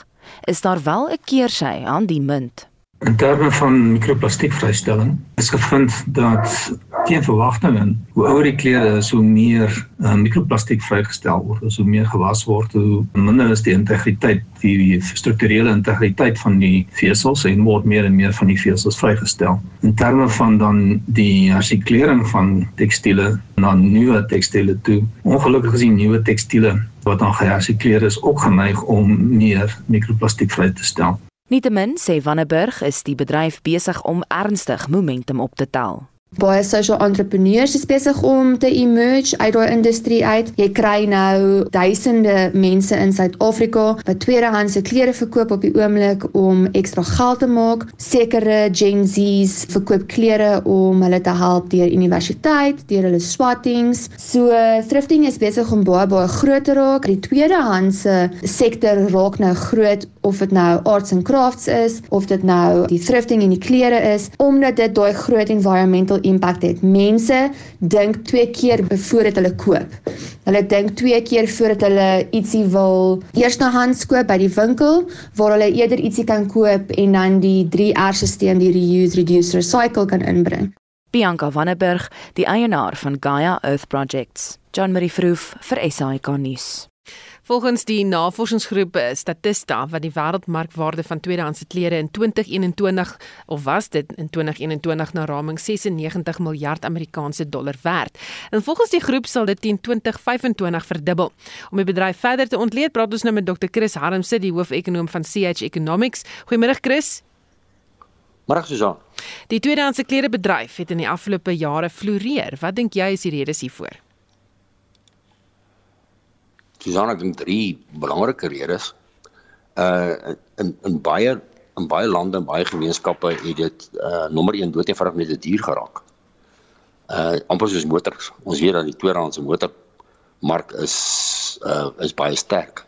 is daar wel 'n keersy aan die munt. In terme van mikroplastiekvrystelling is gevind dat teen verwagtinge hoe ouer die klere is, hoe meer uh, mikroplastiek vrygestel word, hoe meer gewas word, hoe minder is die integriteit, die, die strukturele integriteit van die vesels en word meer en meer van die vesels vrygestel. In terme van dan die hersiklering van tekstiele na nuwe tekstiele toe, ongelukkig die nuwe tekstiele wat dan gehersikleer is ook geneig om meer mikroplastiek vry te stel. Nietemin sê Vanneberg is die bedryf besig om ernstig momentum op te tel. Baie social entrepreneurs is besig om te emerge uit daai industrie uit. Jy kry nou duisende mense in Suid-Afrika wat tweedehandse klere verkoop op die oomblik om ekstra geld te maak. Sekere Gen Z's verkoop klere om hulle te help deur universiteit, deur hulle swattings. So thrifting is besig om baie baie groot te raak. Die tweedehandse sektor raak nou groot of dit nou arts and crafts is of dit nou die thrifting en die klere is omdat dit daai groot environmental impact het. Mense dink twee keer voordat hulle koop. Hulle dink twee keer voordat hulle ietsie wil eerstehands koop by die winkel waar hulle eerder ietsie kan koop en dan die 3R-stelsel die reuse, reduce, recycle kan inbring. Bianca Vanneberg, die eienaar van Gaia Earth Projects. John Marie Vroof vir SAK nuus. Volgens die navorsingsgroep eh, Statista wat die wêreldmarkwaarde van tweedehandse klere in 2021 of was dit in 2021 na raming 96 miljard Amerikaanse dollar werd. En volgens die groep sal dit teen 2025 verdubbel. Om die bedryf verder te ontleed, praat ons nou met Dr. Chris Harmse, die hoofekonoom van CH Economics. Goeiemôre Chris. Môre Susan. Die tweedehandse klerebedryf het in die afgelope jare floreer. Wat dink jy is die redes hiervoor? Susan, ek dink drie belangrike redes. Uh in in baie in baie lande en baie gemeenskappe het dit uh nommer 1 dood eenvoudig net te duur geraak. Uh amper soos motors. Ons weet dat die tweedehandse motormark is uh is baie sterk.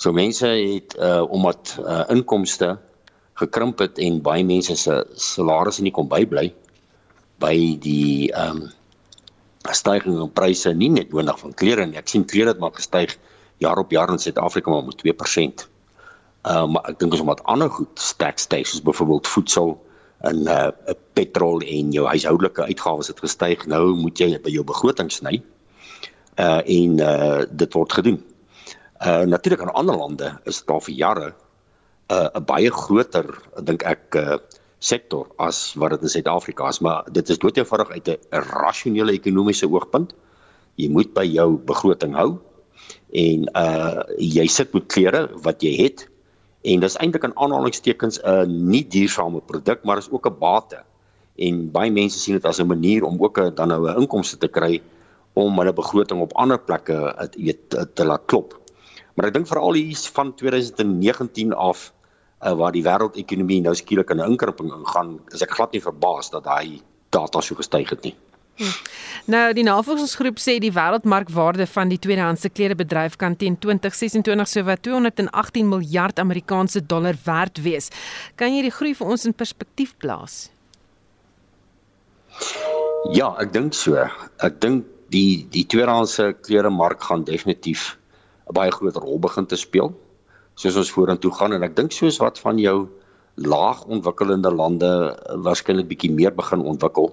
So mense het uh omdat uh inkomste gekrimp het en baie mense se salarisse nie kon bybly, by die ehm um, stygings in pryse nie net nodig van klere nie. Ek sien klere het maar gestyg jaar op jaar in Suid-Afrika maar met 2%. Uh maar ek dink ons moet ander goed sterk styg soos byvoorbeeld voedsel en uh petrol en jou huishoudelike uitgawes het gestyg. Nou moet jy by jou begroting sny. Uh en uh dit word gedoen. Uh natuurlik in ander lande is daar vir jare uh, 'n baie groter dink ek uh sektor as wat dit in Suid-Afrika is, maar dit is doeteenvoudig uit 'n rasionele ekonomiese oogpunt. Jy moet by jou begroting hou en uh jy sit met klere wat jy het en dis eintlik in aanhalingstekens 'n nie duursame produk, maar is ook 'n bate. En baie mense sien dit as 'n manier om ook 'n dan nou 'n inkomste te kry om hulle begroting op ander plekke weet te, te laat klop. Maar ek dink veral hier van 2019 af uh, waar die wêreldekonomie nou skielik in 'n inkrimping ingaan, is ek glad nie verbaas dat daai data so gestyg het nie. Hm. Nou die navorsingsgroep sê die wêreldmarkwaarde van die tweedehandse kledebedryf kan teen 2026 sowat 218 miljard Amerikaanse dollar werd wees. Kan jy die groei vir ons in perspektief plaas? Ja, ek dink so. Ek dink die die tweedehandse kleremark gaan definitief 'n baie groot rol begin te speel soos ons vorentoe gaan en ek dink soos wat van jou laag ontwikkelende lande eh, waarskynlik bietjie meer begin ontwikkel,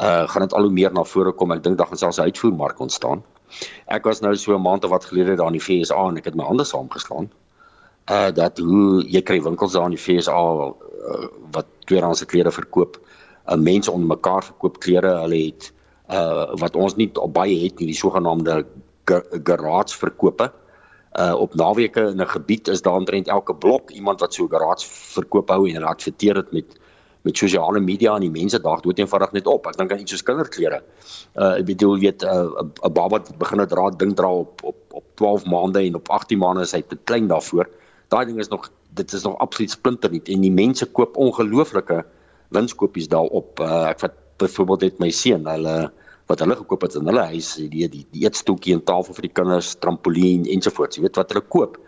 uh gaan dit al hoe meer na vore kom. Ek dink daar gaan selfs 'n uitvoermark ontstaan. Ek was nou so 'n maand of wat gelede daar in die FSA en ek het my hande saamgeslaan. Uh dat hoe jy kry winkels daar in die FSA uh, wat tweedehandse klere verkoop. Uh mense onder mekaar verkoop klere. Hulle het uh wat ons nie baie het nie, die sogenaamde garage verkope uh op naweke in 'n gebied is daar omtrent elke blok iemand wat so garage verkoop hou en adverteer dit met met sosiale media en die mense daag dood eenvoudig net op. Ek dink aan iets soos kinderklere. Uh ek bedoel weet 'n uh, 'n baba wat begin dra ding dra op op op 12 maande en op 18 maande is hy te klein daarvoor. Daai ding is nog dit is nog absoluut splinternuut en die mense koop ongelooflike winskoopies daarop. Uh ek vat byvoorbeeld net my seun, hulle uh, wat hulle gekoop het in hulle huis, die die, die eetstoeltjie en tafel vir die kinders, trampolien ensovoorts. Jy weet wat hulle koop.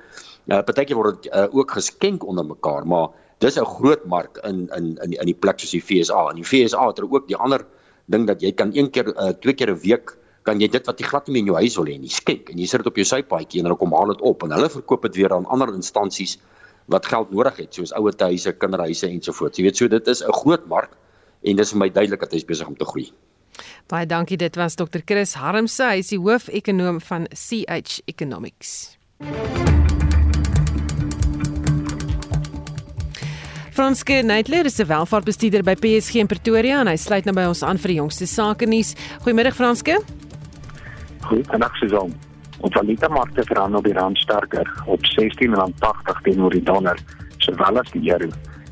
Uh, partykeer word dit uh, ook geskenk onder mekaar, maar dis 'n groot mark in in in in die plek soos die FSA. In die FSA het hulle ook die ander ding dat jy kan een keer uh, twee keer 'n week kan jy dit wat jy glad nie in jou huis wil hê nie skenk en jy sit dit op jou sypaadjie en hulle kom haal dit op en hulle verkoop dit weer aan ander instansies wat geld nodig het soos ouer huise, kinderhuise ensovoorts. Jy weet so dit is 'n groot mark en dis vir my duidelik dat hy besig om te groei. Baie dankie. Dit was Dr. Chris Harmse, hy is die hoofekonoom van CH Economics. Franske Neitler is 'n welvaartbestuurder by PSG in Pretoria en hy sluit nou by ons aan vir die jongste sake nuus. Goeiemiddag Franske. Goeiedag Susan. Ons valuta markte verhandel die rand sterker op R16.80 teenoor die dollar, sowel as die euro,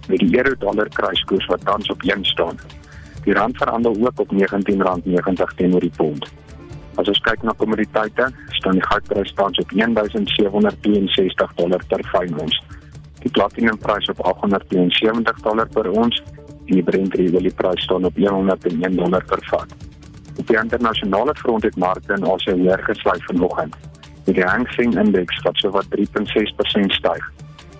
met die euro dollar kruiskoers wat tans op 1 staan. Die rand verhandel ook op R19.90 teenoor die pond. As ons kyk na kommoditeite, staan die goudprys tans op 1762 dollar per ons. Die platinumprys op 872 dollar per ons en die Brent olieprys staan op 101 dollar per vat. Op die internasionale front het markte in Asië weer gesluit vanoggend. Die Hang Seng Index het so wat 3.6% styg.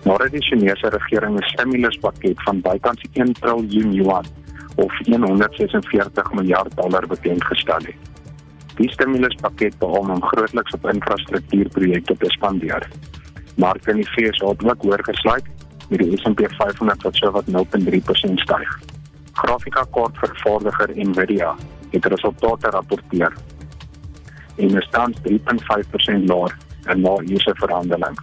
Nadat die Chinese regering 'n stimuluspakket van bykans 1 trilljoen yuan of 146 miljard dollar bekend gestel het. Die stimuluspakket behoort om grootliks op infrastruktuurprojekte te spandeer. Marke in die VS ook hoër gesluit met die S&P 500 wat so wat 0.3% styg. Grafikakortvervaardiger Nvidia het resultate rapporteer en is tans 3.5% laer en na hierdie verhandeling.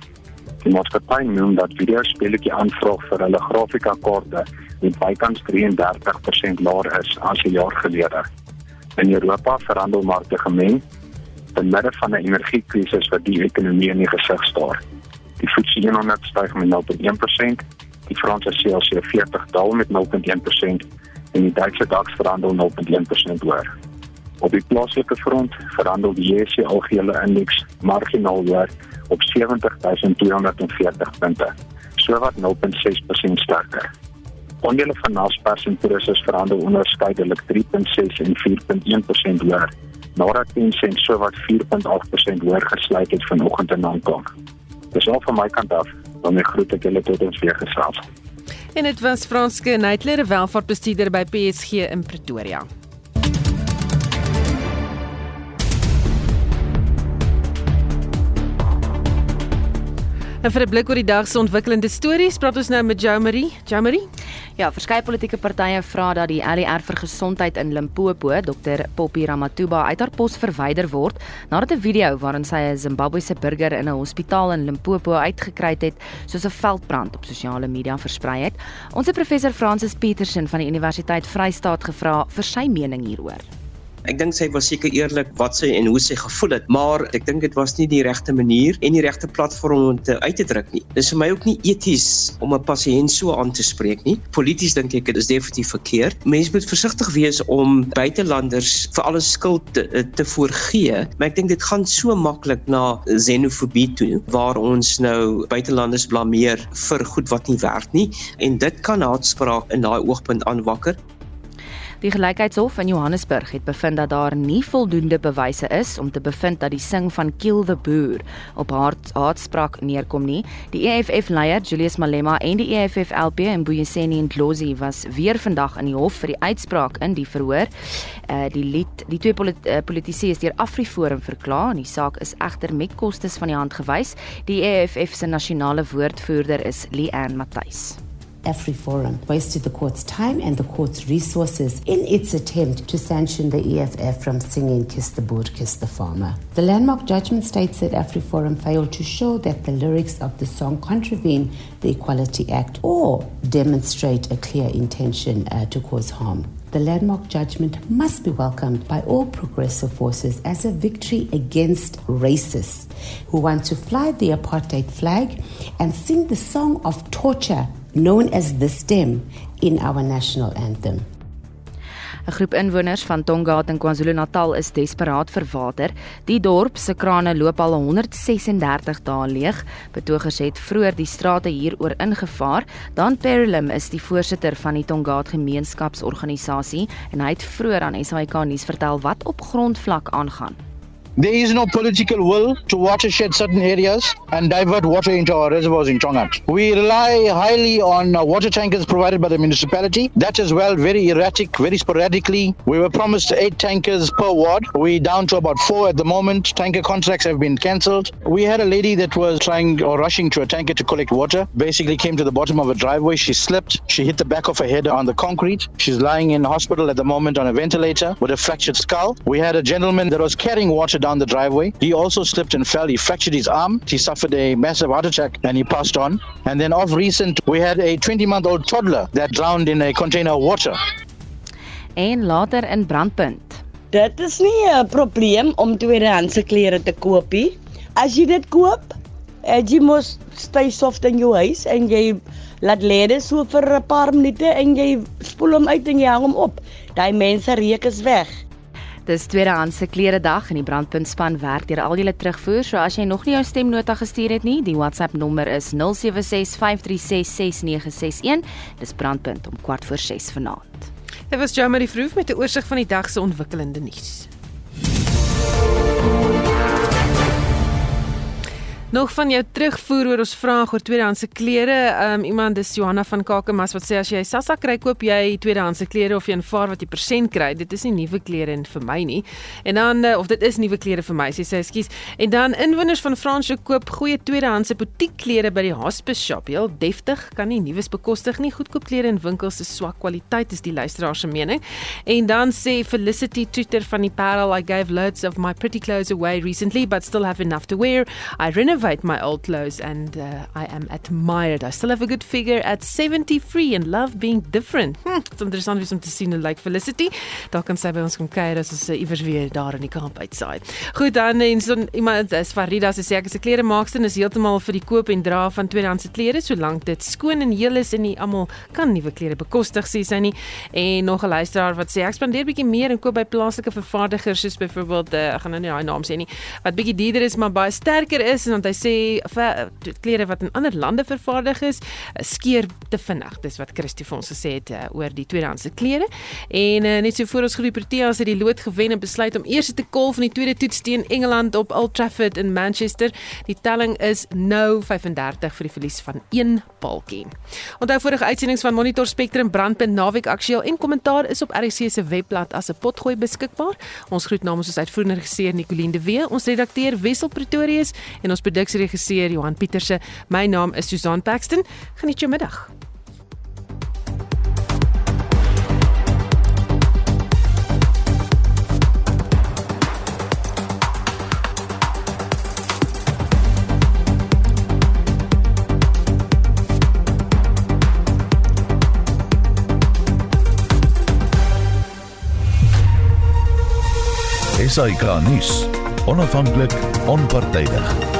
Die maatskappy noem dat videospeletjie aanvraag vir hulle grafikakorte met bykans 33% laer is as 'n jaar gelede. In Europa verhandel markte gemeng te midde van 'n energiekrisis wat die ekonomie in die gesig staar. Die FTSE 100 styg met 0.1%, die Franse CAC 40 daal met 0.1% en die Duitse DAX verhandel 0.1% hoër. Op die plaaslike front verhandel die JSE algehele indeks marginaal hoër op 70240 punte, sowat 0.6% sterker. Onderdele van Naspers en Prosus verhandel onderskeidelik 3.6 en 4.1% hoër. Nadat Tencent sowat 4.8% hoër gesluit het vanoggend in Hong Kong. Dis al van my kant af. Dan ek groet ek julle tot ons weer gesels. En dit was Franske Neitler, welvaartbestuurder by PSG in Pretoria. En vir 'n blik oor die dag se ontwikkelende stories, praat ons nou met Jo Marie. Jo Marie? Ja, verskeie politieke partye vra dat die ALR vir gesondheid in Limpopo, Dr. Poppy Ramathuba, uit haar pos verwyder word nadat 'n video waarin sy 'n Zimbabwese burger in 'n hospitaal in Limpopo uitgekry het soos 'n veldbrand op sosiale media versprei het. Ons het professor Francis Petersen van die Universiteit Vrystaat gevra vir sy mening hieroor. Ek dink sy was seker eerlik wat sy en hoe sy gevoel het, maar ek dink dit was nie die regte manier en die regte platform om dit uit te druk nie. Dis vir my ook nie eties om 'n pasiënt so aan te spreek nie. Polities dink ek dit is definitief verkeerd. Mense moet versigtig wees om buitelanders vir alles skuld te, te voorgee, maar ek dink dit gaan so maklik na xenofobie toe waar ons nou buitelanders blameer vir goed wat nie werk nie en dit kan haatspraak in daai oogpunt aanwakker. Die Gelykheidshof in Johannesburg het bevind dat daar nie voldoende bewyse is om te bevind dat die sing van Kill the Boer op haatspraak neerkom nie. Die EFF-leier Julius Malema en die EFF-LP in Boyeseni en Dlozi was weer vandag in die hof vir die uitspraak in die verhoor. Uh die lid, die twee polit, uh, politici is deur Afriforum verklaar en die saak is egter met kostes van die hand gewys. Die EFF se nasionale woordvoerder is Leanne AfriForum wasted the court's time and the court's resources in its attempt to sanction the EFF from singing Kiss the Boer, Kiss the Farmer. The landmark judgment states that AfriForum failed to show that the lyrics of the song contravene the Equality Act or demonstrate a clear intention uh, to cause harm. The landmark judgment must be welcomed by all progressive forces as a victory against racists who want to fly the apartheid flag and sing the song of torture known as the stem in our national anthem. 'n Groep inwoners van Tongaat in KwaZulu-Natal is desperaat vir water. Die dorp se krane loop al 136 dae leeg. Betogers het vroeër die strate hieroor ingevaar. Dan Perilim is die voorsitter van die Tongaat gemeenskapsorganisasie en hy het vroeër aan SAK nuus vertel wat op grondvlak aangaan. There is no political will to watershed certain areas and divert water into our reservoirs in Chongat. We rely highly on uh, water tankers provided by the municipality. That as well, very erratic, very sporadically. We were promised eight tankers per ward. We're down to about four at the moment. Tanker contracts have been cancelled. We had a lady that was trying or rushing to a tanker to collect water. Basically came to the bottom of a driveway. She slipped. She hit the back of her head on the concrete. She's lying in hospital at the moment on a ventilator with a fractured skull. We had a gentleman that was carrying water down the driveway. He also slipped and fell. He fractured his arm. He suffered a massive heart attack and he passed on. And then of recent, we had a 20 month old toddler that drowned in a container of water. En later in brandpunt. Dit is nie 'n probleem om tweedehandse klere te koop nie. As jy dit koop, jy mos stay soft in jou huis en jy laat lê dit so vir 'n paar minute en jy spoel hom uit en jy hang hom op. Daai mense reuk is weg. Dis tweedehandse klere dag en die brandpunt span werk deur al julle terugvoer. So as jy nog nie jou stemnota gestuur het nie, die WhatsApp nommer is 0765366961. Dis brandpunt om kwart voor 6 vanaand. Dit was Jamie Vroof met 'n oorsig van die dag se ontwikkelende nuus. Nog van jou terugvoer oor ons vraag oor tweedehandse klere. Um iemand dis Johanna van Kakamas wat sê as jy Sassa kry, koop jy tweedehandse klere of jy aanvaar wat jy persent kry. Dit is nie nuwe klere vir my nie. En dan uh, of dit is nuwe klere vir my, sê sy, ekskuus. En dan inwoners van Fransjo koop goeie tweedehandse boutiekklere by die Hospice shop. Heel deftig, kan nie nuus bekostig nie. Goedkoop klere in winkels is swak kwaliteit is die luisteraar se mening. En dan sê Felicity Twitter van die Parel, I gave loads of my pretty clothes away recently but still have enough to wear. I renovate renovate my old clothes and uh, I am admired. I still have a good figure at 73 and love being different. Hm, dit is interessant om te sien hoe like Felicity. Daar kan sy by ons kom kuier as ons uh, iewers weer daar in die kamp uitsaai. Goed dan en so iemand is Farida sê ek is 'n kleremaakster en is heeltemal vir die koop en dra van tweedehandse klere solank dit skoon en heel is en nie almal kan nuwe klere bekostig sê sy nie. En nog 'n luisteraar wat sê ek spandeer bietjie meer en koop by plaaslike vervaardigers soos byvoorbeeld uh, ek gaan nou nie daai naam sê nie wat bietjie duurder is maar baie sterker is en dan hy sê klere wat in ander lande vervaardig is, eh, skeer te vinnig. Dis wat Christie vir ons gesê het uh, oor die tweedehandse klere. En uh, net so voor ons groep Proteas het die lood gewen en besluit om eers te kol van die tweede toets teen Engeland op Old Trafford in Manchester. Die telling is nou 35 vir die verlies van 1 paltjie. Onthou vorige uitsendings van Monitor Spectrum brandpunt naweek aktueel en kommentaar is op RC se webblad as 'n potgooi beskikbaar. Ons groet namens ons uitvoerende regisseur Nicoline de Wee, ons redakteur Wessel Pretorius en ons produksieregisseur Johan Pieterse. My naam is Susan Paxton. Geniet jou middag. SAK nuus. Onafhanklik, onpartydig.